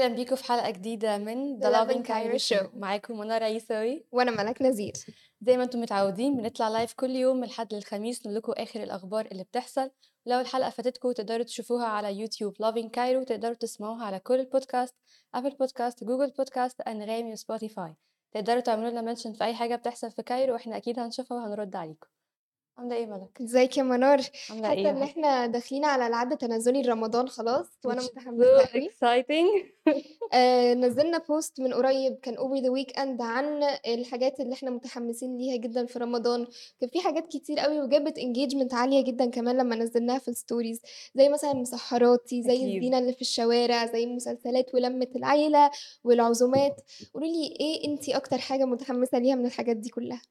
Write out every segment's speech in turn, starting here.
أهلا بيكم في حلقة جديدة من The Loving Cairo Cairo Show. Show. معاكم منى رئيساوي وأنا ملاك نذير زي ما أنتم متعودين بنطلع live كل يوم من الحد للخميس نقول لكم آخر الأخبار اللي بتحصل. لو الحلقة فاتتكم تقدروا تشوفوها على يوتيوب Loving Cairo تقدروا تسمعوها على كل البودكاست أبل بودكاست جوجل بودكاست أنغامي وسبوتيفاي تقدروا تعملوا لنا mention في أي حاجة بتحصل في Cairo وإحنا أكيد هنشوفها وهنرد عليكم. عاملة إيه ملك؟ إزيك يا منار؟ عاملة حاسة إيه؟ إن إحنا داخلين على العد تنازلي لرمضان خلاص وأنا so قوي. exciting. آه نزلنا بوست من قريب كان over the weekend عن الحاجات اللي إحنا متحمسين ليها جدا في رمضان. كان في حاجات كتير قوي وجابت engagement عالية جدا كمان لما نزلناها في ال stories زي مثلا مسحراتي زي أكيد. الزينة اللي في الشوارع زي مسلسلات ولمة العيلة والعزومات. قولي لي إيه أنتي أكتر حاجة متحمسة ليها من الحاجات دي كلها؟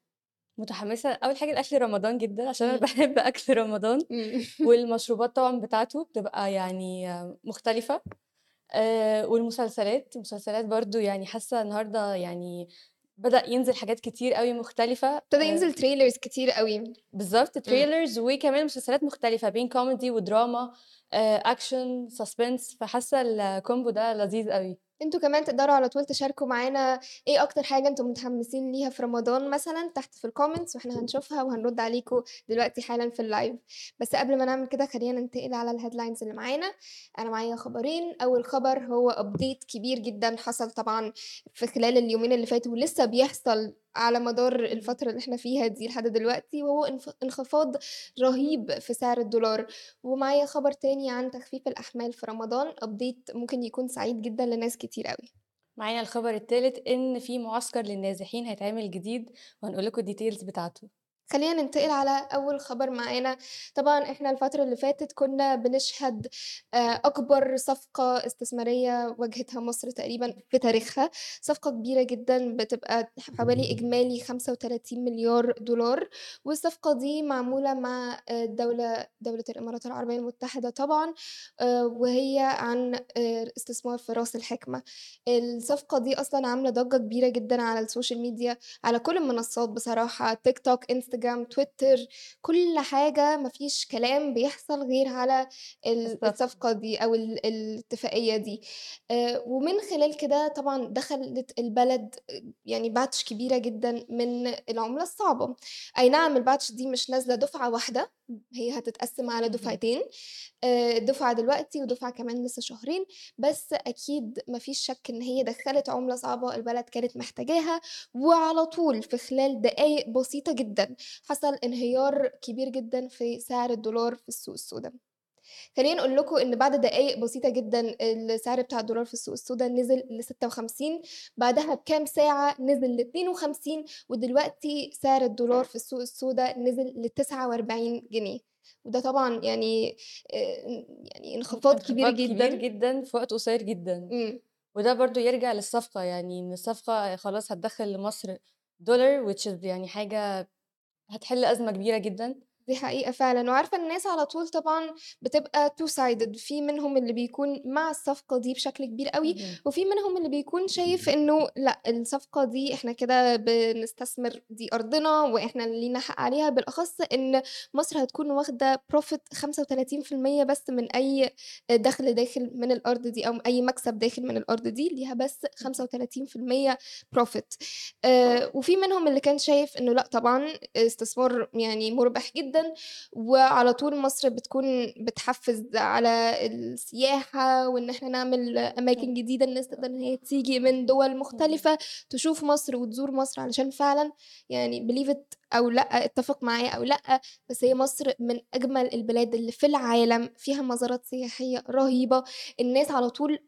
متحمسة أول حاجة لأكل رمضان جدا عشان أنا مم. بحب أكل رمضان. والمشروبات طبعا بتاعته بتبقى يعني مختلفة. آه، والمسلسلات المسلسلات برضو يعني حاسة النهاردة يعني بدأ ينزل حاجات كتير قوي مختلفة. ابتدى آه، ينزل trailers كتير قوي. بالظبط trailers وكمان مسلسلات مختلفة بين كوميدي ودراما آه، action suspense فحاسة ال combo ده لذيذ قوي. أنتوا كمان تقدروا على طول تشاركوا معانا إيه أكتر حاجة أنتوا متحمسين ليها في رمضان مثلا تحت في ال comments وإحنا هنشوفها وهنرد عليكم دلوقتي حالا في ال live بس قبل ما نعمل كده خلينا ننتقل على ال headlines اللي معانا. أنا معايا خبرين. أول خبر هو update كبير جدا حصل طبعا في خلال اليومين اللي فاتوا ولسه بيحصل على مدار الفترة اللي إحنا فيها دي لحد دلوقتي وهو انخفاض رهيب في سعر الدولار. ومعايا خبر تاني عن تخفيف الأحمال في رمضان update ممكن يكون سعيد جدا لناس كتير قوي معانا الخبر الثالث إن في معسكر للنازحين هيتعمل جديد وهنقول لكم ال details بتاعته. خلينا ننتقل على أول خبر معانا. طبعا إحنا الفترة اللي فاتت كنا بنشهد آه، أكبر صفقة استثمارية واجهتها مصر تقريبا في تاريخها. صفقة كبيرة جدا بتبقى حوالي إجمالي 35 مليار دولار. والصفقة دي معمولة مع آه، دولة الإمارات العربية المتحدة طبعا آه، وهي عن استثمار في رأس الحكمة. الصفقة دي أصلا عاملة ضجة كبيرة جدا على السوشيال ميديا على كل المنصات بصراحة تيك توك إنستجرام تويتر كل حاجة مفيش كلام بيحصل غير على ال- بالظبط. الصفقة دي أو ال- الاتفاقية دي. ومن خلال كده طبعا دخلت البلد يعني باتش كبيرة جدا من العملة الصعبة. أي نعم الباتش دي مش نازلة دفعة واحدة هي هتتقسم على. دفعتين. دفعة دلوقتي ودفعة كمان لسه شهرين. بس أكيد مفيش شك إن هي دخلت عملة صعبة البلد كانت محتاجاها وعلى طول في خلال دقايق بسيطة جدا. حصل انهيار كبير جدا في سعر الدولار في السوق السوداء. خلينا نقول لكم إن بعد دقائق بسيطة جدا السعر بتاع الدولار في السوق السوداء نزل ل 56 بعدها بكام ساعة نزل ل 52 ودلوقتي سعر الدولار في السوق السوداء نزل ل 49 جنيه. وده طبعا يعني يعني انخفاض كبير جدا كبير جدا. في وقت قصير جدا. وده برضو يرجع للصفقة يعني إن الصفقة خلاص هتدخل لمصر دولار which is يعني حاجة هتحل أزمة كبيرة جدا. دي حقيقة فعلًا، وعارفة الناس على طول طبعًا بتبقى two sided في منهم اللي بيكون مع الصفقة دي بشكل كبير مهم. وفي منهم اللي بيكون شايف إنه لأ الصفقة دي إحنا كده بنستثمر دي أرضنا وإحنا اللي لينا حق عليها، بالأخص إن مصر هتكون واخدة profit 35% بس من أي دخل داخل من الأرض دي أو أي مكسب داخل من الأرض دي ليها بس 35% profit. آآ، وفي منهم اللي كان شايف إنه لأ طبعًا استثمار يعني مُربح جدًا، وعلى طول مصر بتكون بتحفّز على السياحة وإن إحنا نعمل أماكن جديدة الناس تقدر إن هي تيجي من دول مختلفة تشوف مصر وتزور مصر علشان فعلًا يعني it أو لأ اتفق معايا أو لأ، بس هي مصر من أجمل البلاد اللي في العالم، فيها مزارات سياحية رهيبة، الناس على طول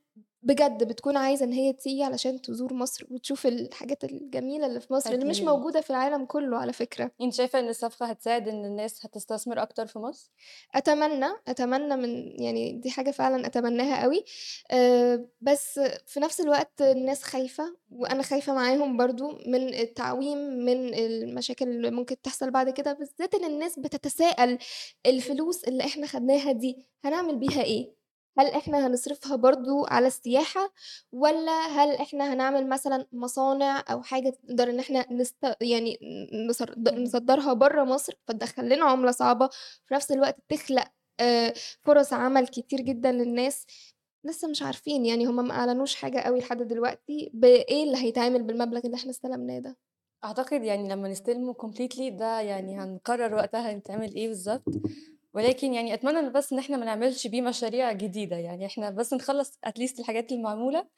بجد بتكون عايزة إن هي تيجي علشان تزور مصر وتشوف الحاجات الجميلة اللي في مصر اللي مش أكيد. موجودة في العالم كله على فكرة. انت شايفة إن الصفقة هتساعد إن الناس هتستثمر أكتر في مصر؟ أتمنى، أتمنى من يعني دي حاجة فعلًا أتمناها أوي، آآ بس في نفس الوقت الناس خايفة، وأنا خايفة معاهم برضه من التعويم، من المشاكل اللي ممكن تحصل بعد كده، بالذات إن الناس بتتساءل الفلوس اللي إحنا خدناها دي هنعمل بيها إيه؟ هل إحنا هنصرفها برضه على السياحة، والّا هل إحنا هنعمل مثلًا مصانع أو حاجة نقدر إن إحنا نست يعني نصر اهم. نصدّرها برّه مصر، فتدخّل لنا عملة صعبة، في نفس الوقت تخلق فرص عمل كتير جدًا للناس، لسه مش عارفين، يعني هم ما أعلنوش حاجة أوي لحد دلوقتي بإيه اللي هيتعمل بالمبلغ اللي إحنا استلمناه ده. أعتقد يعني لمّا نستلمه completely ده يعني هنقرر وقتها هيتعمل إيه بالضبط، ولكن يعني أتمنى إن بس إن إحنا ما نعملش بيه مشاريع جديدة، يعني إحنا بس نخلّص least الحاجات المعمولة،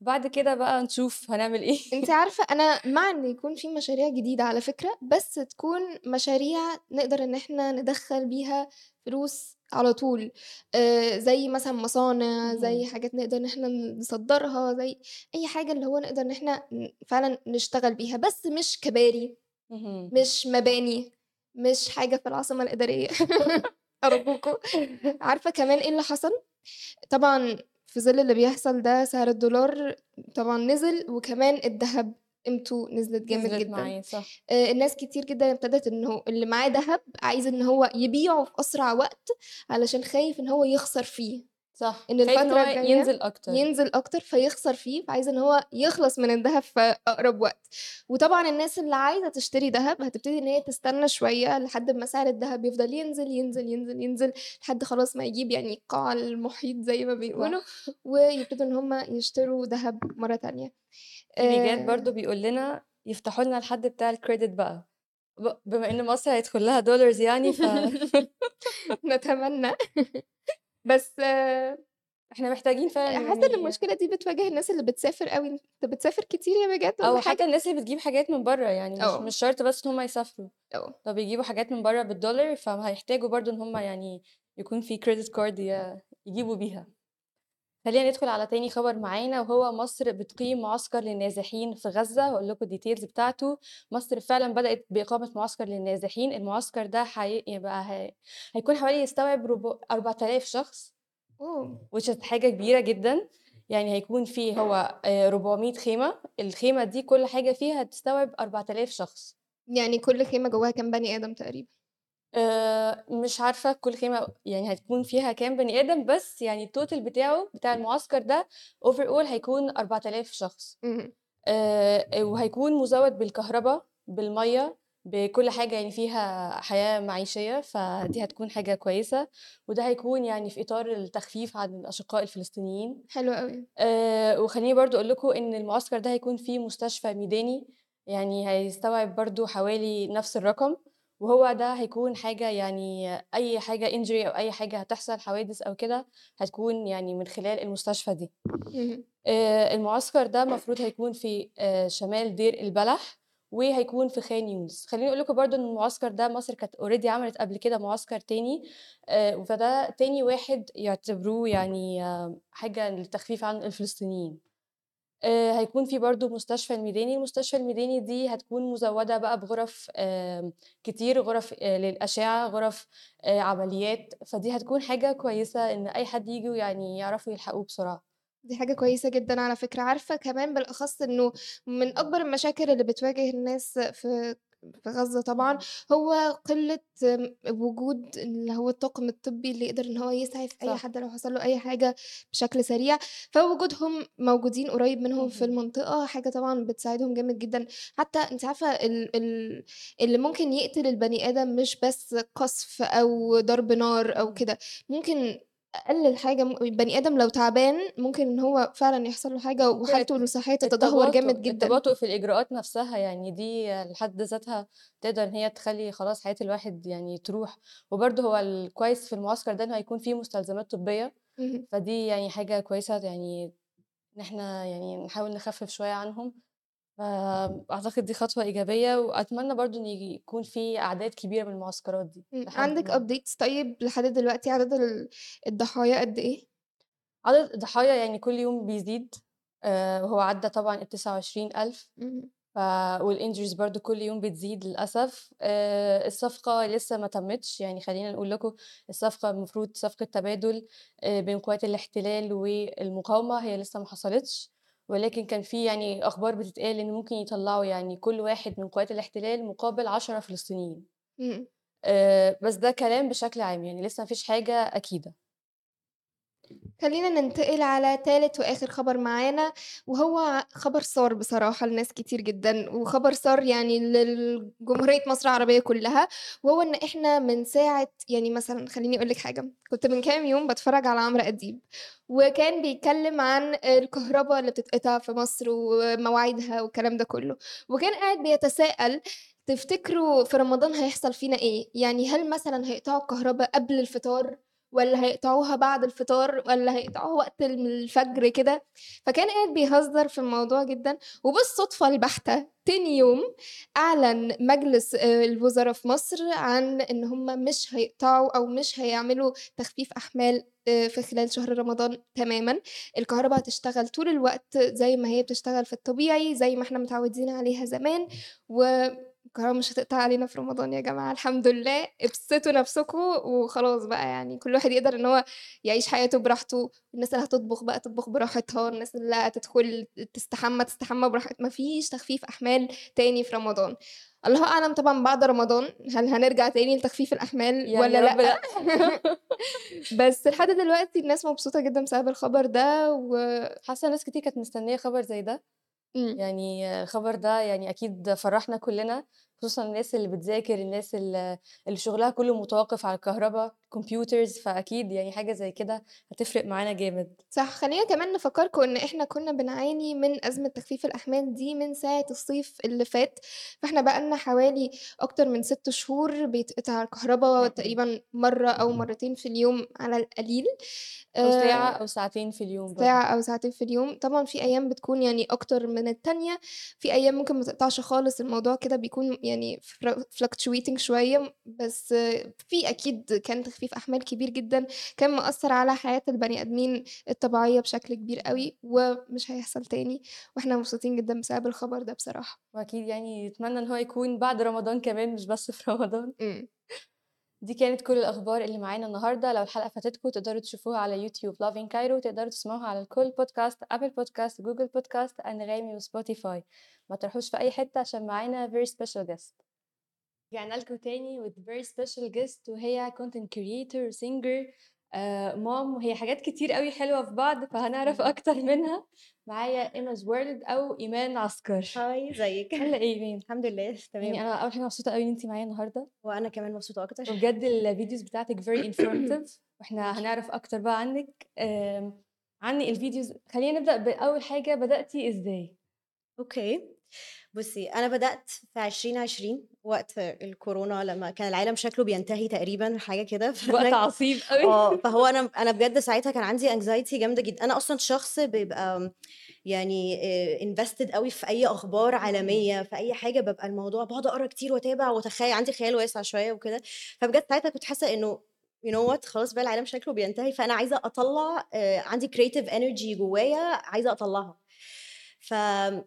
وبعد كده بقى نشوف هنعمل إيه. أنتِ عارفة أنا مع إن يكون في مشاريع جديدة على فكرة، بس تكون مشاريع نقدر إن إحنا ندخّل بيها فلوس على طول، آآ زي مثلًا مصانع، زي حاجات نقدر إن إحنا نصدّرها، زي أي حاجة اللي هو نقدر إن إحنا ن فعلًا نشتغل بيها، بس مش كباري،. مش مباني، مش حاجة في العاصمة الإدارية. أرجوكم. عارفة كمان إيه اللي حصل؟ طبعًا في ظِل اللي بيحصل ده سعر الدولار طبعًا نزل، وكمان الدهب قيمته نزلت جامد نزلت جدًا. معايا صح، آآ الناس كتير جدًا ابتدت إنه اللي معاه دهب عايز إن هو يبيعه في أسرع وقت، علشان خايف إن هو يخسر فيه. صح، الفترة هو الجاية ينزل أكتر. ينزل أكتر فيخسر فيه، فعايز إن هو يخلص من الدهب في أقرب وقت. وطبعًا الناس اللي عايزة تشتري دهب هتبتدي إن هي تستنى شوية لحد أمّا سعر الدهب يفضل ينزل، ينزل، ينزل، ينزل، لحد خلاص ما يجيب يعني قاع المحيط زي ما بيقولوا،. ويبتدوا إن هم يشتروا دهب مرة تانية. في بيجات آآ برضه بيقول لنا يفتحوا لنا الحد بتاع الcredit بقى، بما إن مصر هيدخل لها dollars يعني ف نتمنى بس إحنا محتاجين فعلًا حاسة إن يعني المشكلة دي بتواجه الناس اللي بتسافر أوي، أنت بتسافر كتير يا بجد والّا أو حتى حاجة؟ الناس اللي بتجيب حاجات من برّه، يعني مش آه، مش شرط بس إن هُم يسافروا، آه. لو بيجيبوا حاجات من برّه بالدولار فهيحتاجوا برضه إن هُم يعني يكون في credit card ي يجيبوا بيها. خلّينا ندخل على تاني خبر معانا وهو مصر بتقيم معسكر للنازحين في غزة، هاقول لكم الdetails بتاعته. مصر فعلًا بدأت بإقامة معسكر للنازحين، المعسكر ده حي يبقى ه هيكون حوالي يستوعب ربع 4000 شخص. is حاجة كبيرة جدًا، يعني هيكون في هو آآ 400 خيمة، الخيمة دي كل حاجة فيها هتستوعب 4000 شخص. يعني كل خيمة جواها كام بني آدم تقريبًا؟ آآ مش عارفة كل خيمة يعني هتكون فيها كام بني آدم، بس يعني الtotal بتاعه بتاع المعسكر ده overall هيكون 4000 شخص. اهم، آآ وهيكون مزوّد بالكهربا، بالمَيّة، بكل حاجة يعني فيها حياة معيشية، فدي هتكون حاجة كويسة، وده هيكون يعني في إطار التخفيف عن الأشقاء الفلسطينيين. حلو أوي. آآ وخلّيني برضه أقول لكم إن المعسكر ده هيكون فيه مستشفى ميداني، يعني هيستوعب برضه حوالي نفس الرقم، وهو ده هيكون حاجة يعني أي حاجة injury أو أي حاجة هتحصل حوادث أو كده، هتكون يعني من خلال المستشفى دي. آآ المعسكر ده المفروض هيكون في آآ شمال دير البلح، وهيكون في خان يونس. خلّيني أقول لكم برضه إن المعسكر ده مصر كانت already عملت قبل كده معسكر تاني، آآ فده تاني واحد يعتبروه يعني آه، حاجة للتخفيف عن الفلسطينيين. آآ هيكون في برضه مستشفى الميداني، المستشفى الميداني دي هتكون مزوّدة بقى بغرف كتير، غرف آآ للأشعة، غرف آآ عمليات، فدي هتكون حاجة كويسة إن أي حد ييجوا يعني يعرفوا يلحقوه بسرعة. دي حاجة كويسة جدًا على فكرة، عارفة كمان بالأخص إنه من أكبر المشاكل اللي بتواجه الناس في في غزة طبعًا، اهم. هو قلة وجود اللي هو الطاقم الطبي اللي يقدر إن هو يسعف صح. حد لو حصل له أي حاجة بشكل سريع، فوجودهم موجودين قريب منهم في اهم. المنطقة حاجة طبعًا بتساعدهم جامد جدًا، حتى أنتِ عارفة ال ال اللي ممكن يقتل البني آدم مش بس قذف أو ضرب نار أو اهم. كده، ممكن أقل حاجة م البني آدم لو تعبان ممكن إن هو فعلًا يحصل له حاجة وحالته الت الصحية تتدهور جامد جدًا. التباطؤ في الإجراءات نفسها، يعني دي لحد ذاتها تقدر إن هي تخلّي خلاص حياة الواحد يعني تروح، وبرضه هو الكويس في المعسكر ده إنه هيكون فيه مستلزمات طبية، اهم. فدي يعني حاجة كويسة يعني إن إحنا يعني نحاول نخفف شوية عنهم، فأعتقد دي خطوة إيجابية، وأتمنى برضه إن ييجي يكون في أعداد كبيرة من المعسكرات دي. إمم، عندِك updates طيب لحد دلوقتي؟ عدد ال الضحايا قد إيه؟ عدد الضحايا يعني كل يوم بيزيد، آآ وهو عدّى طبعًا ال29.000 اهم، ف والinjuries برضه كل يوم بتزيد للأسف. آآ الصفقة لسه ما تمِّتش، يعني خلّينا نقول لكم الصفقة المفروض صفقة تبادل آآ بين قوات الاحتلال والمقاومة، هي لسه ما حصلتش، ولكن كان في يعني أخبار بتتقال إن ممكن يطلّعوا يعني كل واحد من قوات الاحتلال مقابل 10 فلسطينيين. آآ بس ده كلام بشكل عام، يعني لسه ما فيش حاجة أكيدة. خلّينا ننتقل على تالت وآخر خبر معانا، وهو خبر سار بصراحة لناس كتير جدًا، وخبر سار يعني لل جمهورية مصر العربية كلّها، وهو إن إحنا من ساعة يعني مثلًا خلّيني أقول لِك حاجة، كنت من كام يوم باتفرّج على عمرو أديب، وكان بيتكلّم عن الكهربا اللي بتتقطع في مصر ومواعيدها والكلام ده كلّه، وكان قاعد بيتساءل تفتكروا في رمضان هيحصل فينا إيه؟ يعني هل مثلًا هيقطعوا الكهربا قبل الفطار والّا هيقطعوها بعد الفطار والّا هيقطعوها وقت ال الفجر كده؟ فكان قاعد بيهزّر في الموضوع جدًا، وبالصدفة البحتة. تاني يوم أعلن مجلس آآ الوزرا في مصر عن إن هم مش هيقطعوا أو مش هيعملوا تخفيف أحمال آآ في خلال شهر رمضان تمامًا، الكهربا هتشتغل طول الوقت زي ما هي بتشتغل في الطبيعي، زي ما إحنا متعودين عليها زمان، والكهربا مش هتقطع علينا في رمضان يا جماعة الحمد لله، ابسطوا نفسكم وخلاص بقى يعني كل واحد يقدر إن هو يعيش حياته براحته، الناس اللي هتطبخ بقى تطبخ براحتها، الناس اللي هتدخل تستحمى تستحمى براحت ما فيش تخفيف أحمال تاني في رمضان. الله أعلم طبعًا بعد رمضان هل هنرجع تاني لتخفيف الأحمال يعني رب لأ؟ لأ. بس لحد دلوقتي الناس مبسوطة جدًا بسبب الخبر ده و حاسة ناس كتير كانت مستنية خبر زي ده، يعني الخبر ده يعني أكيد فرّحنا كلّنا، خصوصًا الناس اللي بتذاكر، الناس ال اللي شغلها كلّه متوقف على الكهربا، computers فأكيد يعني حاجة زي كده هتفرق معانا جامد. صح، خلّينا كمان نفكّركم إن إحنا كنا بنعاني من أزمة تخفيف الأحمال دي من ساعة الصيف اللي فات، فإحنا بقى لنا حوالي أكتر من 6 شهور بيتقطع الكهربا تقريبًا مرّة أو مرّتين في اليوم على القليل، أو ساعة آآ أو ساعتين في اليوم برضه. ساعة أو ساعتين في اليوم، طبعًا في أيام بتكون يعني أكتر من التانية، في أيام ممكن ما تقطعش خالص، الموضوع كده بيكون يعني fluctuating شوية، بس في أكيد كان تخفيف أحمال كبير جدًا، كان مأثّر على حياة البني آدمين الطبيعية بشكل كبير أوي، ومش هيحصل تاني، وإحنا مبسوطين جدًا بسبب الخبر ده بصراحة. وأكيد يعني نتمنى إن هو يكون بعد رمضان كمان مش بس في رمضان. دي كانت كل الأخبار اللي معانا النهارده، لو الحلقة فاتتكم تقدروا تشوفوها على يوتيوب Loving Cairo وتقدروا تسمعوها على الكل بودكاست، أبل بودكاست، جوجل بودكاست، أنغامي وسبوتيفاي. ما تروحوش في أي حتة عشان معانا very special guest. رجعنا لكم تاني with very special guest وهي content creator singer آآ mom وهي حاجات كتير أوي حلوة في بعض، فهنعرف أكتر منها. معايا Emma's world أو إيمان عسكر. hi ازيك عاملة إيه إيمان؟ الحمد لله يعني تمام أنا أول حاجة مبسوطة أوي إن أنتِ معايا النهارده. وأنا كمان مبسوطة أكتر وبجد ال videos بتاعتِك very informative وإحنا هنعرف أكتر بقى عنِّك. آمم، عني ال videos خلّينا نبدأ بأول حاجة بدأتِ إزاي؟ okay بصي أنا بدأت في 2020 وقت الكورونا لما كان العالم شكله بينتهي تقريبا حاجة كده. وقت عصيب أوي. آه فهو أنا أنا بجد ساعتها كان عندي anxiety جامدة جدا. أنا أصلا شخص بيبقى يعني invested قوي في أي أخبار عالمية في أي حاجة ببقى الموضوع بقعد أقرأ كتير وأتابع وأتخيل عندي خيال واسع شوية وكده. فبجد ساعتها كنت حاسة إنه you know what خلاص بقى العالم شكله بينتهي فأنا عايزة أطلع آه، عندي creative energy جوايا عايزة أطلعها. ف...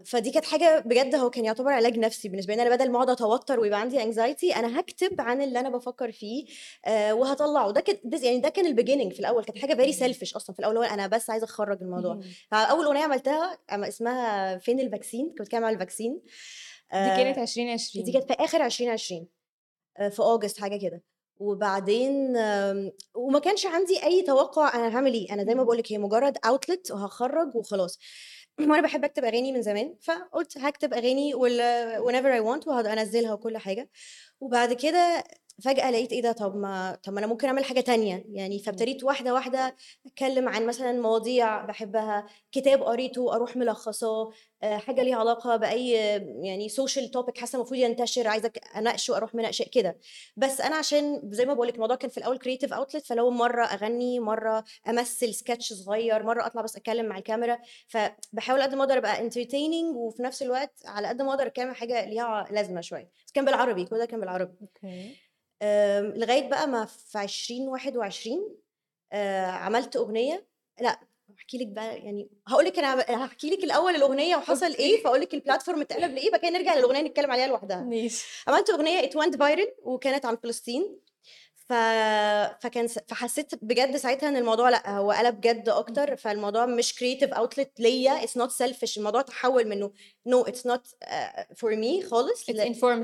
فدي كانت حاجة بجد هو كان يعتبر علاج نفسي بالنسبة لي. أنا بدل ما أقعد أتوتر ويبقى عندي anxiety أنا هكتب عن اللي أنا بفكر فيه آه وهطلعه. ده كان يعني ده كان ال beginning في الأول. كانت حاجة very selfish أصلا في الأول هو أنا بس عايزة أخرج الموضوع. فأول أغنية عملتها اسمها فين ال vaccine كنت بتكلم عن ال vaccine دي آه، كانت 2020. دي كانت في آخر 2020 آه، في August حاجة كده. وبعدين وما كانش عندي أي توقع أنا هعمل إيه. أنا زي ما بقول لك هي مجرد outlet وهخرج وخلاص. وأنا بحب اكتب أغاني من زمان فقلت هكتب أغاني whenever I want وهنزلها وكل حاجة. وبعد كده فجأة لقيت إيه ده؟ طب ما طب ما أنا ممكن أعمل حاجة تانية. يعني فابتديت واحدة واحدة أتكلم عن مثلا مواضيع بحبها كتاب قريته أروح ملخصاه آه، حاجة ليها علاقة بأي يعني social topic حاسة المفروض ينتشر عايزة ك- أناقشه أروح مناقشة كده. بس أنا عشان زي ما بقولك الموضوع كان في الأول creative outlet فلو مرة أغني مرة أمثل سكتش صغير مرة أطلع بس أتكلم مع الكاميرا. فبحاول قد ما أقدر أبقى entertaining وفي نفس الوقت على قد ما أقدر اتكلم حاجة ليها لازمة شوية. بس كان بالعربي كل ده كان بالعربي. okay. لغاية بقى ما في 2021 آه، عملت أغنية. لا احكي لك بقى يعني هقول لك أنا هحكي لك الأول الأغنية وحصل إيه فأقول لك ال platform اتقلب لإيه كده نرجع للأغنية نتكلم عليها لوحدها. ماشي. عملت أغنية it went viral وكانت عن فلسطين. ف... فكان. فحسيت بجد ساعتها إن الموضوع لأ هو قلب جد أكتر. فالموضوع مش creative outlet ليا. it's not selfish الموضوع تحول منه. no it's not فور مي خالص.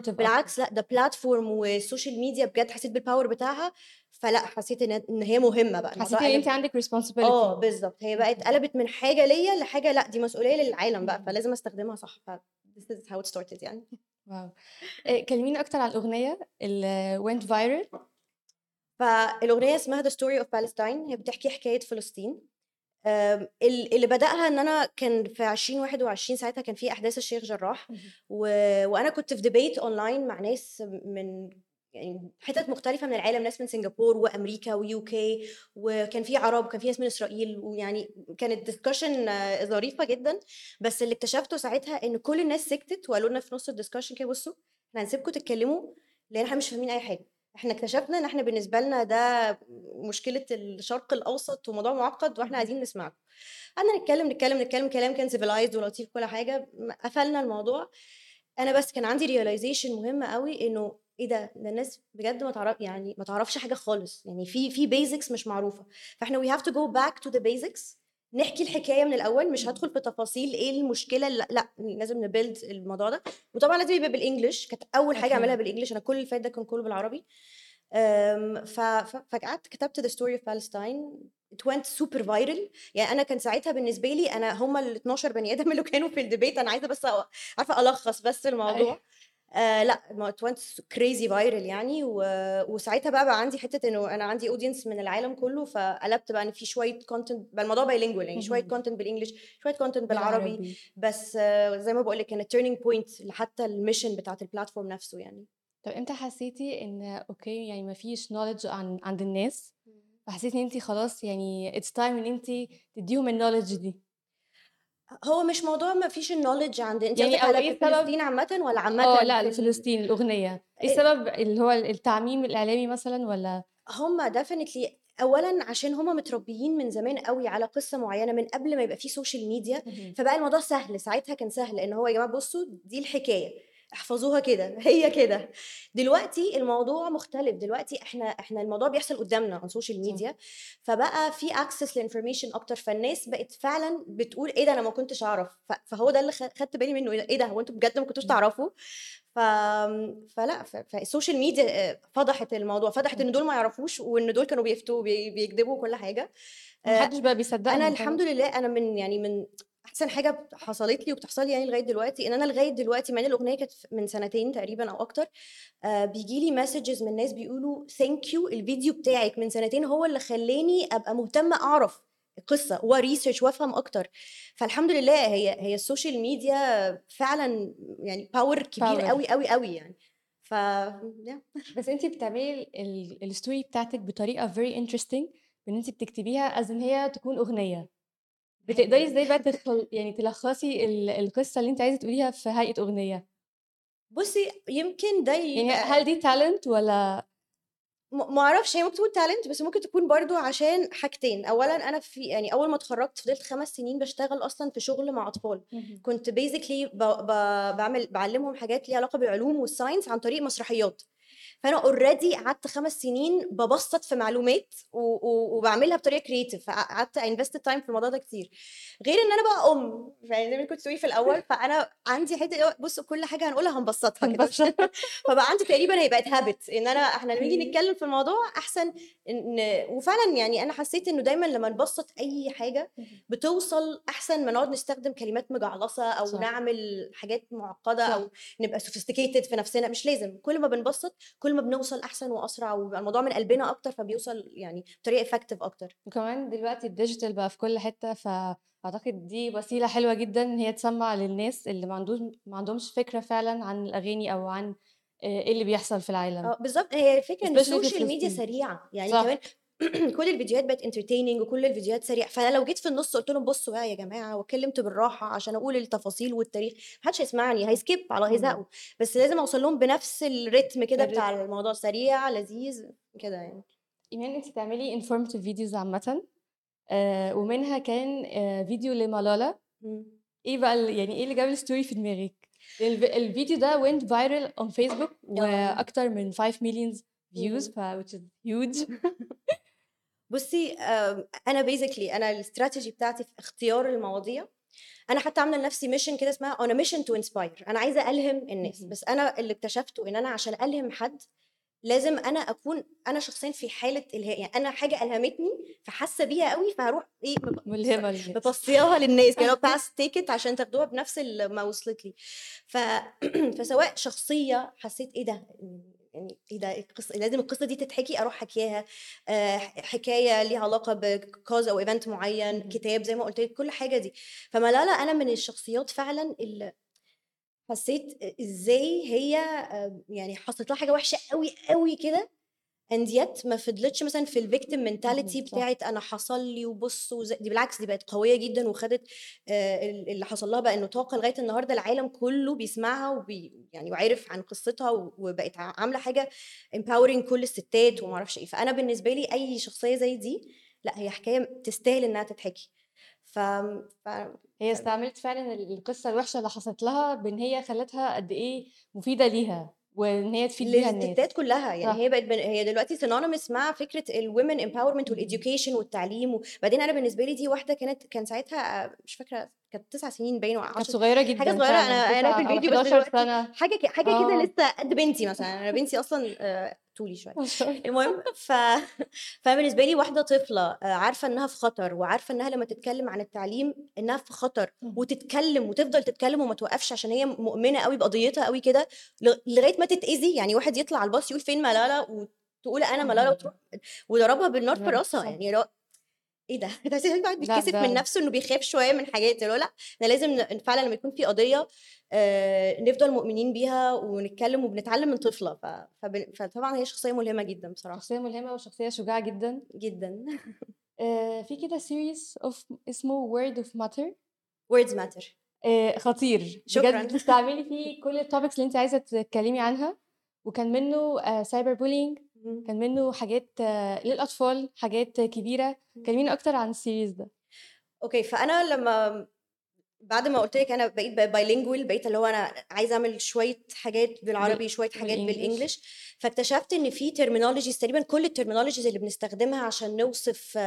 بالعكس لأ ده platform وال social media بجد حسيت بال power بتاعها. فلأ حسيت ان إن هي مهمة بقى. حسيتي إن انت عندك responsibility. آه بالظبط. هي بقت قلبت من حاجة ليا لحاجة لأ دي مسؤولية للعالم بقى. فلازم أستخدمها صح. ف this is how it started يعني. wow. إيه، كلميني أكتر عن الأغنية اللي went viral. فالأغنية اسمها The Story of Palestine هي بتحكي حكاية فلسطين. اللي بدأها إن أنا كان في 2021 ساعتها كان في أحداث الشيخ جراح. و... وأنا كنت في debate online مع ناس من يعني حتت مختلفة من العالم ناس من سنغافور وأمريكا و UK وكان في عرب وكان في ناس من إسرائيل ويعني كانت discussion ظريفة جدا. بس اللي اكتشفته ساعتها إن كل الناس سكتت وقالوا لنا في نص ال discussion كده بصوا إحنا هنسيبكم تتكلموا لأن إحنا مش فاهمين أي حاجة. إحنا اكتشفنا إن إحنا بالنسبة لنا ده مشكلة الشرق الأوسط وموضوع معقد وإحنا عايزين نسمعكم قعدنا نتكلم نتكلم نتكلم كلام كان civilized ولطيف كل حاجة قفلنا الموضوع. أنا بس كان عندي realization مهمه قوي إنه إيه ده؟ ده الناس بجد ما تعرف يعني ما تعرفش حاجة خالص. يعني في في basics مش معروفة. فإحنا we have to go back to the basics نحكي الحكاية من الأول مش هدخل في تفاصيل إيه المشكلة لا, لا لازم ن build الموضوع ده. وطبعا لازم يبقى بال English كانت أول حاجة. أعملها بال English أنا كل اللي فات ده كان كله بالعربي. فقعدت كتبت The Story of Palestine. It went super viral. يعني أنا كان ساعتها بالنسبة لي أنا هم ال 12 بني آدم اللي كانوا في ال debate أنا عايزة بس عارفة ألخص بس الموضوع. آه لأ ما it went crazy viral يعني و... وساعتها بقى بقى عندي حتة إنه أنا عندي audience من العالم كله فقلبت بقى إن في شوية content بقى الموضوع bilingual يعني شوية. content بال English شوية content بالعربي بس آه زي ما بقول لك كانت turning point لحتى ال mission بتاعت ال platform نفسه يعني. طب إمتى حسيتي إن okay يعني ما فيش knowledge عن عند الناس؟ فحسيتي إن انت خلاص يعني it's time إن انت تديهم ال knowledge دي. هو مش موضوع ما فيش ال knowledge عند انت يعني على إيه؟ فلسطين عامة ولا عامة آه لا فلسطين الأغنية. إيه إيه- السبب؟ اللي هو التعميم الإعلامي مثلا ولا؟ هم definitely اولا عشان هم متربيين من زمان قوي على قصة معينة من قبل ما يبقى في social media فبقى الموضوع سهل. ساعتها كان سهل إن هو يا جماعة بصوا دي الحكاية. احفظوها كده هي كده. دلوقتي الموضوع مختلف. دلوقتي إحنا إحنا الموضوع بيحصل قدامنا على ال social media فبقى في access ل information أكتر. فالناس بقت فعلا بتقول إيه ده أنا ما كنتش أعرف. فهو ده اللي خدت بالي منه. إيه ده إيه ده هو أنتوا بجد ما كنتوش تعرفوا؟ ف... فلا. فال social media آه، فضحت الموضوع. فضحت إن دول ما يعرفوش وإن دول كانوا بيفتوا بي... بيكذبوا وكل حاجة. آه، محدش بقى بيصدقهم أنا. الحمد لله أنا من يعني من أحسن حاجة حصلت لي وبتحصل لي يعني لغاية دلوقتي إن أنا لغاية دلوقتي مع إن الأغنية كانت من سنتين تقريبا أو أكتر آه بيجي لي messages من ناس بيقولوا thank you الفيديو بتاعك من سنتين هو اللي خلاني أبقى مهتمة أعرف القصة و research وأفهم أكتر فالحمد لله هي هي ال social media فعلا يعني power كبير Power. قوي قوي قوي يعني ف. بس انت بتعملي ال- ال story بتاعتك بطريقة very interesting بإن انت بتكتبيها as إن هي تكون أغنية بتقدري إزاي بقى تخل... يعني تلخصي ال- القصة اللي انت عايزة تقوليها في هيئة أغنية؟ بصي يمكن ده يعني يبقى- هل دي talent ولا؟ م- ما أعرفش هي ممكن تكون talent بس ممكن تكون برضو عشان حاجتين. اولا أنا في يعني أول ما اتخرجت فضلت خمس سنين بشتغل أصلا في شغل مع أطفال. كنت basically ب... ب... بعمل بعلمهم حاجات ليها علاقة بالعلوم وال science عن طريق مسرحيات. فأنا already قعدت خمس سنين ببسط في معلومات. وبعملها بطريقة creative فقعدت invest time في الموضوع ده كتير غير إن أنا بقى أم يعني زي ما كنت في الأول فأنا عندي حتة بصوا كل حاجة هنقولها هنبسطها كده. فبقى عندي تقريبا هي بقت habit إن أنا إحنا لما نيجي نتكلم في الموضوع أحسن ان وفعلا يعني أنا حسيت إنه دايما لما نبسط أي حاجة بتوصل أحسن ما نقعد نستخدم كلمات مجعلصة أو صح. صح. نعمل حاجات معقدة صح. أو نبقى sophisticated في نفسنا مش لازم كل ما بنبسط كل ما بنوصل أحسن وأسرع ويبقى الموضوع من قلبنا أكتر فبيوصل يعني بطريقة effective أكتر وكمان دلوقتي ال digital بقى في كل حتة فأعتقد دي وسيلة حلوة جدا إن هي تسمع للناس اللي ما عندهم ما عندهمش فكرة فعلا عن الأغاني أو عن آه، إيه اللي بيحصل في العالم آه بالظبط هي الفكرة إن ال social media. سريعة يعني صح. كمان كل الفيديوهات بقت entertaining وكل الفيديوهات سريعة. فأنا لو جيت في النص قلت لهم بصوا بقى يا جماعة واتكلمت بالراحة عشان أقول التفاصيل والتاريخ محدش هيسمعني هي skip على. هيزهقوا. بس لازم أوصل لهم بنفس ال rhythm كده. بتاع الموضوع سريع لذيذ كده يعني. إيمان أنت بتعملي informative videos عامه. آه، ومنها كان آه، فيديو لمالالا مم. إيه بقى يعني إيه اللي جاب ال story في دماغك؟ الف- الفيديو ده went viral on Facebook وأكتر من 5 million views ف which is huge. بصي آم، أنا basically أنا الاستراتيجي بتاعتي في اختيار المواضيع أنا حتى عاملة لنفسي ميشن كده اسمها a mission to inspire أنا عايزة ألهم الناس. بس أنا اللي اكتشفته إن أنا عشان ألهم حد لازم أنا أكون أنا شخصيًا في حالة إلهاء، يعني أنا حاجة ألهمتني فحاسة بيها إيه مب ملهمة للناس. مبصياها للناس كده take it عشان تاخدوها بنفس ما وصلت لي. ف فسواء شخصية حسيت إيه ده يعني إيه ده القصة لازم القصة دي تتحكي أروح حاكياها آآ حكاية ليها علاقة بcause أو event معين،. كتاب زي ما قُلت لِك كل حاجة دي. فملالا أنا من الشخصيات فعلًا اللي حسيت إ إزاي هي آآ يعني حصلت لها حاجة وحشة أوي، أوي كده and yet ما فضلتش مثلًا في اهم، صح. بتاعة أنا حصل لي وبُص دي بالعكس دي بقت قوية جدًا وخدت ال اللي حصل لها بقى نطاق لغاية النهارده العالم كله بيسمعها وبي يعني وعرف عن قصتها وبقت ع عاملة حاجة empowering كل الستات وما أعرفش إيه. فأنا بالنسبة لي أي شخصية زي دي لأ هي حكاية تستاهل إنها تتحكي. ف ف هي استعملت فعلًا ال القصة الوحشة اللي حصلت لها بإن هي خلّتها قد إيه مفيدة ليها، وإن هي تفيد بيها الناس. كلها، يعني صح. هي بقت بن هي دلوقتي synonymous مع الwomen empowerment اهم. والeducation والتعليم، وبعدين أنا بالنسبة لي دي واحدة كانت كان ساعتها مش فاكرة كانت 9 سنين باين كانت 10 صغيرة جدًا فعلًا، أنا أنا 9 في الفيديو بس 11 دلوقتي سنة. حاجة ك حاجة كده آه. لسه قد بنتي مثلًا، أنا بنتي أصلًا آآ طولي الله. المهم ف فأنا بالنسبة لي واحدة طفلة آآ عارفة إنها في خطر، وعارفة إنها لمّا تتكلم عن التعليم إنها في خطر،. وتتكلم وتفضل تتكلم وما توقفش عشان هي مؤمنة أوي بقضيتها أوي كده ل لغاية ما تتأذي، يعني واحد يطلع على الباص يقول فين ملالا وتقول أنا ملالا اهم. وتروح وضربها بالنار في راسها،. يعني إيه ده؟ الواحد لأ بيتكسف من ده نفسه إنه بيخاف شوية من حاجات، اللي هو لأ إحنا لازم فعلًا لمّا يكون في قضية آآ نفضل مؤمنين بيها ونتكلم وبنتعلم من طفلة، ف فب فطبعًا هي شخصية ملهمة جدًا بصراحة. شخصية ملهمة وشخصية شجاعة جدًا. جدًا. آآ في كده series of اسمه of matter words matter. آآ خطير، شكرًا. بجد بتستعملي فيه كل الtopics اللي أنتِ عايزة تتكلمي عنها، وكان منه cyber bullying اهم. كان منه حاجات للأطفال، حاجات كبيرة، إمم. كلميني أكتر عن الseries ده. أوكي، فأنا لمّا بعد ما قُلت لِك أنا بقيت ب bilingual بقيت اللي هو أنا عايزة أعمل شوية حاجات بالعربي، شوية حاجات. بالEnglish، فاكتشفت إن في terminologies تقريبًا كل الterminologies اللي بنستخدمها عشان نوصف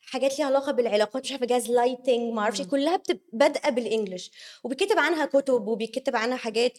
حاجات ليها علاقة بالعلاقات مش عارفة gaslighting ما أعرفش إيه، اهم. كلها بادئة بالEnglish وبيتكتب عنها كُتب وبيتكتب عنها حاجات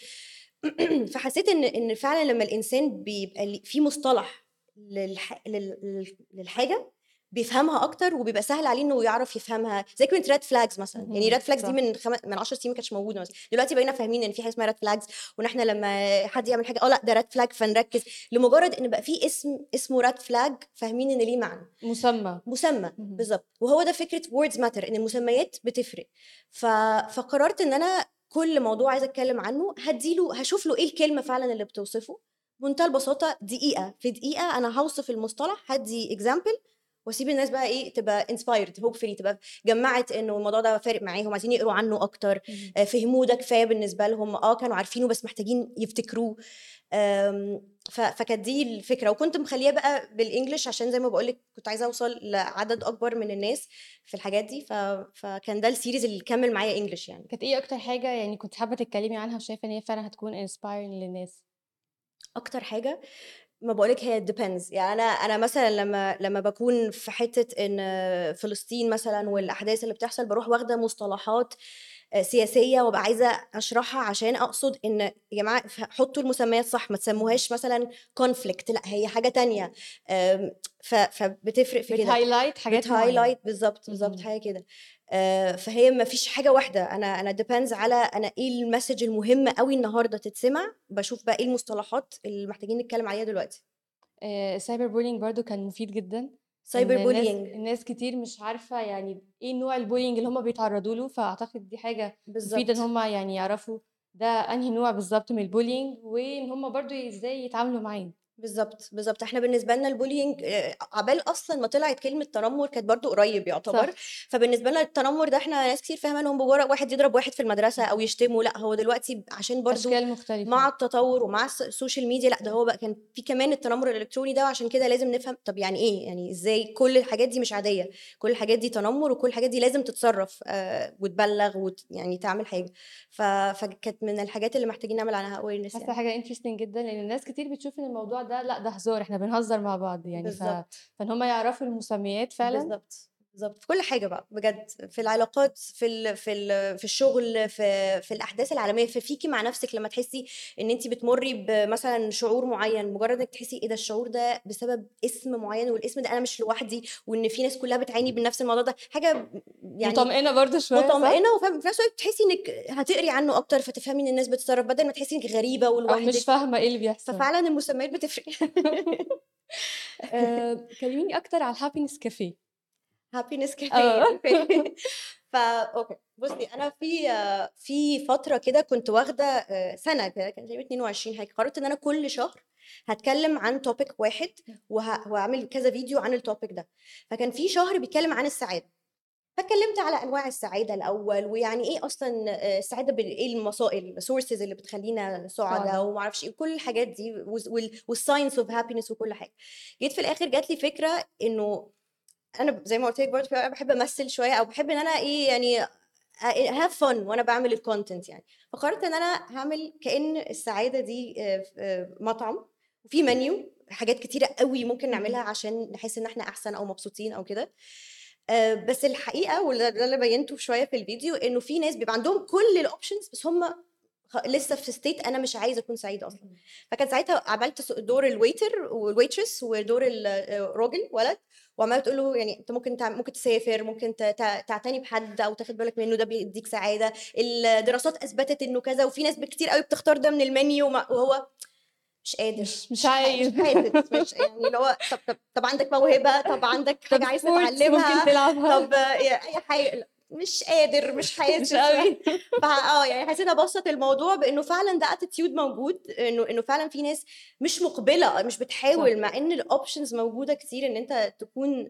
فحسيت إن إن فعلًا لمّا الإنسان بيبقى في مصطلح للح لل لل للحاجة بيفهمها أكتر وبيبقى سهل عليه إنه يعرف يفهمها، زي كلمة red flags مثلًا، يعني اهم، red flags دي. من خم من 10 سنين ما كانتش موجودة مثلًا، دلوقتي بقينا فاهمين إن في حاجة اسمها red flags وإن إحنا لمّا حد يعمل حاجة آه لأ ده red flag فنركز، لمجرد إن بقى في اسم اسمه red flag فاهمين إن ليه معنى. مسمى. مسمى اهم. بالضبط، وهو ده فكرة words matter إن المسميات بتفرق. ف فقررت إن أنا كل موضوع عايزة أتكلم عنه هادّي له هاشوف له إيه الكلمة فعلًا اللي بتوصفه، بمنتهى البساطة دقيقة، في دقيقة أنا هاوصف المصطلح هادّي example واسيب الناس بقى إيه تبقى inspired hopefully تبقى جمّعت إنه الموضوع ده فارق معاهم، عايزين يقروا عنه اهم. آآ فهموه ده كفاية بالنسبة لهم، آه كانوا عارفينه بس محتاجين يفتكروه. فكانت دي الفكرة، وكنت مخلّياه بقى بالEnglish عشان زي ما باقول لِك كنت عايزة أوصل لعدد أكبر من الناس في الحاجات دي، ف فكان ده الseries اللي كمّل معايا English يعني. كانت إيه أكتر حاجة يعني كنتِ حابة تتكلمي عنها وشايفة إن هي فعلًا هتكون inspiring للناس؟ أكتر حاجة ما باقول لِك هي depends يعني أنا أنا مثلًا لمّا لمّا باكون في حتة إن فلسطين مثلًا والأحداث اللي بتحصل باروح واخدة مصطلحات آآ سياسية وأبقى عايزة أشرحها عشان أقصد إن يا جماعة ف حطّوا المسميات صح، ما تسموهاش مثلًا conflict لأ هي حاجة تانية، فبتفرق في كده. بتhighlight حاجات بالضبط، بالضبط اهم. حاجة كده. آآ فهي ما فيش حاجة واحدة، أنا أنا depends على أنا إيه الmessage المهم أوي النهارده تتسمع، باشوف بقى إيه المصطلحات اللي محتاجين نتكلم عليها دلوقتي. آآ cyber bullying برضه كان مفيد جدًا، إن cyber الناس كتير مش عارفة يعني إيه نوع ال bullying اللي هُم بيتعرضوا له، فأعتقد دي حاجة مفيدة إن بالضبط. هُم يعني يعرفوا ده أنهي نوع بالضبط من ال bullying وإن هُم برضه إزاي يتعاملوا معاه. بالضبط، بالضبط. إحنا بالنسبة لنا ال bullying آآ عقبال أصلًا ما طلعت كلمة تنمر كانت برضه قريب يعتبر، صح. فبالنسبة لنا التنمر ده إحنا ناس كتير فاهمة إن هو مجرد واحد يضرب واحد في المدرسة أو يشتمه، لأ هو دلوقتي عشان برضه أشكال مختلفة. مع التطور ومع الس ال social media لأ ده هو بقى كان في كمان التنمر الإلكتروني ده وعشان كده لازم نفهم طب يعني إيه؟ يعني إزاي كل الحاجات دي مش عادية، كل الحاجات دي تنمر وكل الحاجات دي لازم تتصرف آآ وتبلّغ وت يعني تعمل حاجة. ف فكانت من الحاجات اللي محتاجين نعمل عنها حاسة يعني. حاجة interesting جدًا لإن الناس كتير بتشوف إن الموضوع ده لأ ده هزار، إحنا بنهزر مع بعض يعني ف بالضبط. فإن هُم يعرفوا المسميات فعلًا بالضبط، بالضبط، في كل حاجة بقى بجد، في العلاقات، في ال في ال في الشغل، في في الأحداث العالمية، في فيكِ مع نفسِك لمّا تحسي إن أنتِ بتمُرّي بمثلًا شعور معيّن، مجرد إنِّك تحسي إيه ده الشعور ده بسبب اسم معيّن والاسم ده أنا مش لوحدي، وإن في ناس كلّها بتعاني من نفس الموضوع ده، حاجة م يعني مطمئنة برضه شوية صح؟ مطمئنة وف في نفس الوقت بتحسي إنِّك هتقري عنه أكتر، فتفهمي إن الناس بتتصرّف بدل ما تحسي إنِّك غريبة أو مش ولوحدِك، فاهمة إيه اللي بيحصل. ففعلًا المسميات بتفرق. آآ كلميني أكتر على الhappiness cafe. Happiness cafe آه. Okay. ف okay، بُصّي أنا في في فترة كده كنت واخدة آآ سَنة كده كان تقريبًا 22 حاجة، قررت إن أنا كل شهر هاتكلم عن topic واحد وه وهاعمل كذا فيديو عن الtopic ده، فكان في شهر بيتكلم عن السعادة، فاتكلمت على أنواع السعادة الأول، ويعني أصلًا آآ السعادة بال إيه المصائل الsources اللي بتخلّينا سُعدا سُعدا. وما أعرفش إيه، وكل الحاجات دي وس وال والscience of happiness وكل حاجة. جيت في الآخر جات لي فكرة إنه أنا ب زي ما قُلت لِك برضه باحب أمثّل شوية أو باحب إن أنا إيه يعني أ have fun وأنا باعمل الcontent يعني، فقررت إن أنا هاعمل كأن السعادة دي ف آآ مطعم وفي menu حاجات كتيرة أوي ممكن نعملها. عشان نحس إن إحنا أحسن أو مبسوطين أو كده. آآ بس الحقيقة وده ده اللي بيّنته شوية في الفيديو، إنه في ناس بيبقى عندهم كل الoptions بس هُم لسه في state أنا مش عايزة أكون سعيد أصلًا. اهم. فكان ساعتها عملت دور الwaiter والwaitress ودور ال آآ راجل ولد، وعمّالة تقول له يعني أنت ممكن تع ممكن تسافر، ممكن تعتني بحد أو تاخد بالك منه ده بيدّيك سعادة، الدراسات أثبتت إنه كذا، وفي ناس كتير أوي بتختار ده من وما وهو مش قادر، مش مش عايز. مش حاسس، مش يعني اللي هو طب طب طب عندك موهبة، طب عندك طب حاجة عايز sports ممكن تتعلمها، تلعبها. طب ي أي حاجة لأ، مش قادر، مش حاسس. أوي. ف آه، يعني حسيت أبسّط الموضوع بإنه فعلًا ده attitude موجود، إنه إنه فعلًا في ناس مش مُقبلة، مش صح. بتحاول، مع إن الoptions موجودة كتير إن أنت تكون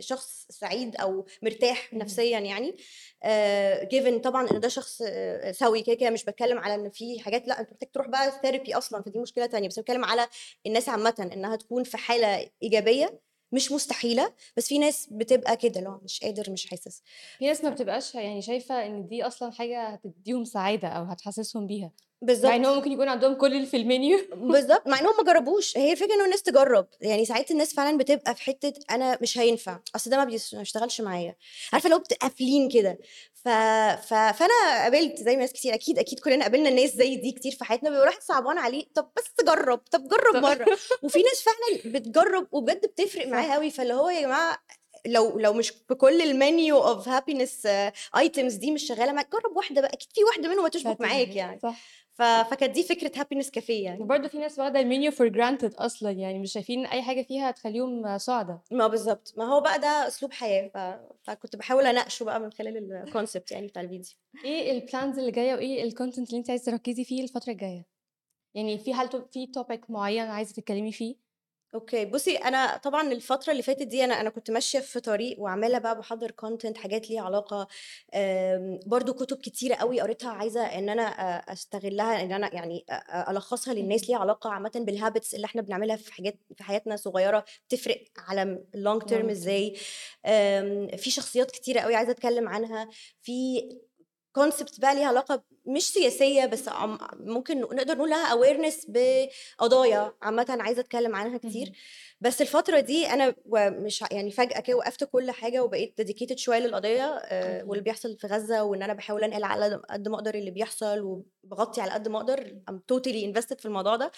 شخص سعيد أو مرتاح اهم. نفسيًا يعني، آآ given طبعًا إن ده شخص آآ سَوِي كده، كده مش باتكلم على إن في حاجات لأ، أنت محتاج تروح بقى therapy أصلًا، فدي مشكلة تانية، بس باتكلم على الناس عامةً إنها تكون في حالة إيجابية، مش مستحيلة، بس في ناس بتبقى كده، هو مش قادر، مش حاسس. في ناس ما بتبقاش يعني شايفة إن دي أصلًا حاجة هتدّيهم سعادة أو هتحسسهم بيها، مع إن هو بالضبط. ممكن يكون عندهم كل اللي في الmenu. بالضبط، مع إنهم ما جربوش، هي الفكرة إنه الناس تجرب، يعني ساعات الناس فعلًا بتبقى في حتة أنا مش هينفع، أصل ده ما ما بيشتغلش معايا، هو بت قافلين كده، ف ف فأنا قابلت زي ناس كتير. أكيد، أكيد كلنا قابلنا ناس زي دي كتير في حياتنا، بيبقى الواحد صعبان عليه، طب بس جرّب، طب جرّب. مرّة، وفي ناس فعلًا بتجرب وبجد بتفرق معاها. أوي، فاللي هو يا جماعة لو لو مش في كل الmenu of happiness items دي مش شغالة معاك، جرّب واحدة بقى، أكيد في واحدة منهم هتشبك معاك يعني. صح. ف فكانت دي فكرة happiness cafe يعني. وبرضه في ناس واخدة الmenu for granted أصلًا، يعني مش شايفين إن أي حاجة فيها هتخلّيهم سُعدا. ما بالضبط، ما هو بقى ده أسلوب حياة، ف فكنت باحاول أناقشه بقى من خلال الconcept يعني بتاع الفيديو. إيه الplans اللي جاية وإيه الcontent اللي أنتِ عايزة تركّزي فيه الفترة الجاية؟ يعني في هل في topic معيّن عايزة تتكلمي فيه؟ أوكي، بُصّي أنا طبعًا الفترة اللي فاتت دي أنا أنا كنت ماشية في طريق وعمّالة بقى باحضّر content حاجات ليها علاقة آمم برضه كُتب كتيرة أوي قريتها عايزة إن أنا أ أستغلّها إن أنا يعني ألخّصها للناس. ليها علاقة عامةً بالhabits اللي إحنا بنعملها في حاجات في حياتنا صغيرة بتفرق على م long term long term. إزاي، آمم في شخصيات كتيرة أوي عايزة أتكلم عنها، في concept بقى ليها علاقة مش سياسية بس ممكن نقدر نقول لها awareness بقضايا عامةً عايزة أتكلم عنها كتير،. بس الفترة دي أنا ومش ع يعني فجأة كده وقّفت كل حاجة وبقيت dedicated شوية للقضية آآ واللي. بيحصل في غزة، وإن أنا باحاول أنقل على قد ما أقدر اللي بيحصل وباغطي على قد ما أقدر I'm totally invested في الموضوع ده،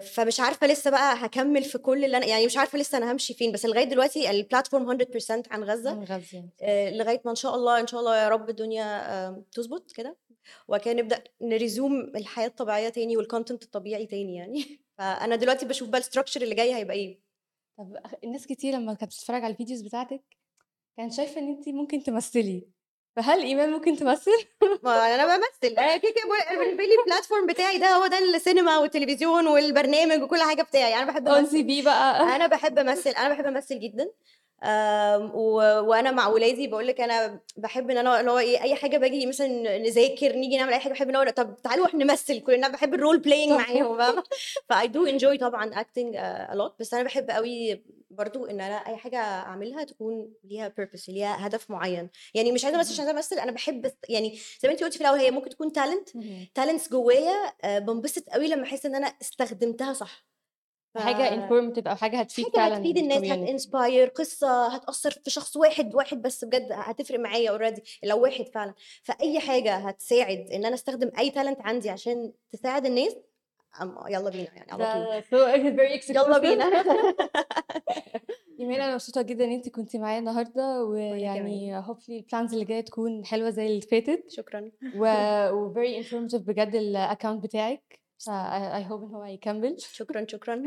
فمش عارفة لسه بقى هاكمّل في كل اللي أنا يعني مش عارفة لسه أنا هامشي فين، بس لغاية دلوقتي الplatform 100% عن غزة، عن غزة. آآ لغاية ما إن شاء الله، إن شاء الله يا رب الدنيا تضبط كده، وبعد كده نبدأ نresume الحياة الطبيعية تاني والcontent الطبيعي تاني يعني، فأنا دلوقتي باشوف بقى الstructure اللي جاي هيبقى إيه. طب الناس كتير لمّا كانت بتتفرّج على الفيديوز بتاعتِك، كانت شايفة إن أنتِ ممكن تمثّلي، فهل إيمان ممكن تمثّل؟ ما أنا بامثّل، أنا كده، كده بالنسبة لي الplatform بتاعي ده هو ده السينما والتلفزيون والبرنامج وكل حاجة بتاعي، أنا باحب أنسي أمثّل، بيه بقى. أنا باحب أمثّل، أنا باحب أمثّل جدًا، آمم و وأنا مع ولادي باقول لِك أنا باحب إن أنا اللي هو إيه، أي حاجة باجي مثلًا نذاكر، نيجي نعمل أي حاجة، باحب إن هو طب تعالوا إحنا نمثّل كلنا، الrole playing تحفة. معاهم فاهمة، فI do enjoy طبعًا a lot بس أنا باحب أوي برضه إن أنا أي حاجة أعملها تكون ليها purpose ليها هدف معيّن، يعني مش عايزة أمثّل عشان أنا باحب است يعني زي ما أنتِ قُلتِ في الأول هي ممكن تكون اهم. talents جوايا آآ بانبسط أوي لمّا أحس إن أنا استخدمتها صح. ف informative أو حاجة هتفيد حاجة فعلًا هتفيد الناس. هتinspire قصة هتأثّر في شخص واحد، واحد بس بجد هتفرق معايا already لو واحد فعلًا، فأي حاجة هتساعد إن أنا أستخدم أي talent عندي عشان تساعد الناس أم يالّا بينا يعني على طول. exclusive. بينا. إيمان أنا مبسوطة جدًا إن أنتِ كنتِ معايا النهارده،. ويعني hopefully الplans اللي جاية تكون حلوة زي اللي فاتت، شكرًا. و وvery informative بجد الaccount بتاعِك، ف I I hope إن هو هيكمّل. شكرًا، شكرًا.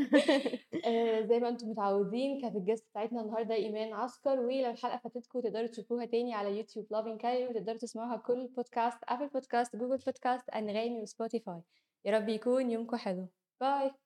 آآ زي ما أنتم متعودين كانت الguest بتاعتنا النهارده إيمان عسكر، ولو الحلقة فاتتكم تقدروا تشوفوها تاني على YouTube Loving Cairo وتقدروا تسمعوها كل podcast Apple podcast Google podcast أنغامي وSpotify. يا رب يكون يومكم حلو. باي.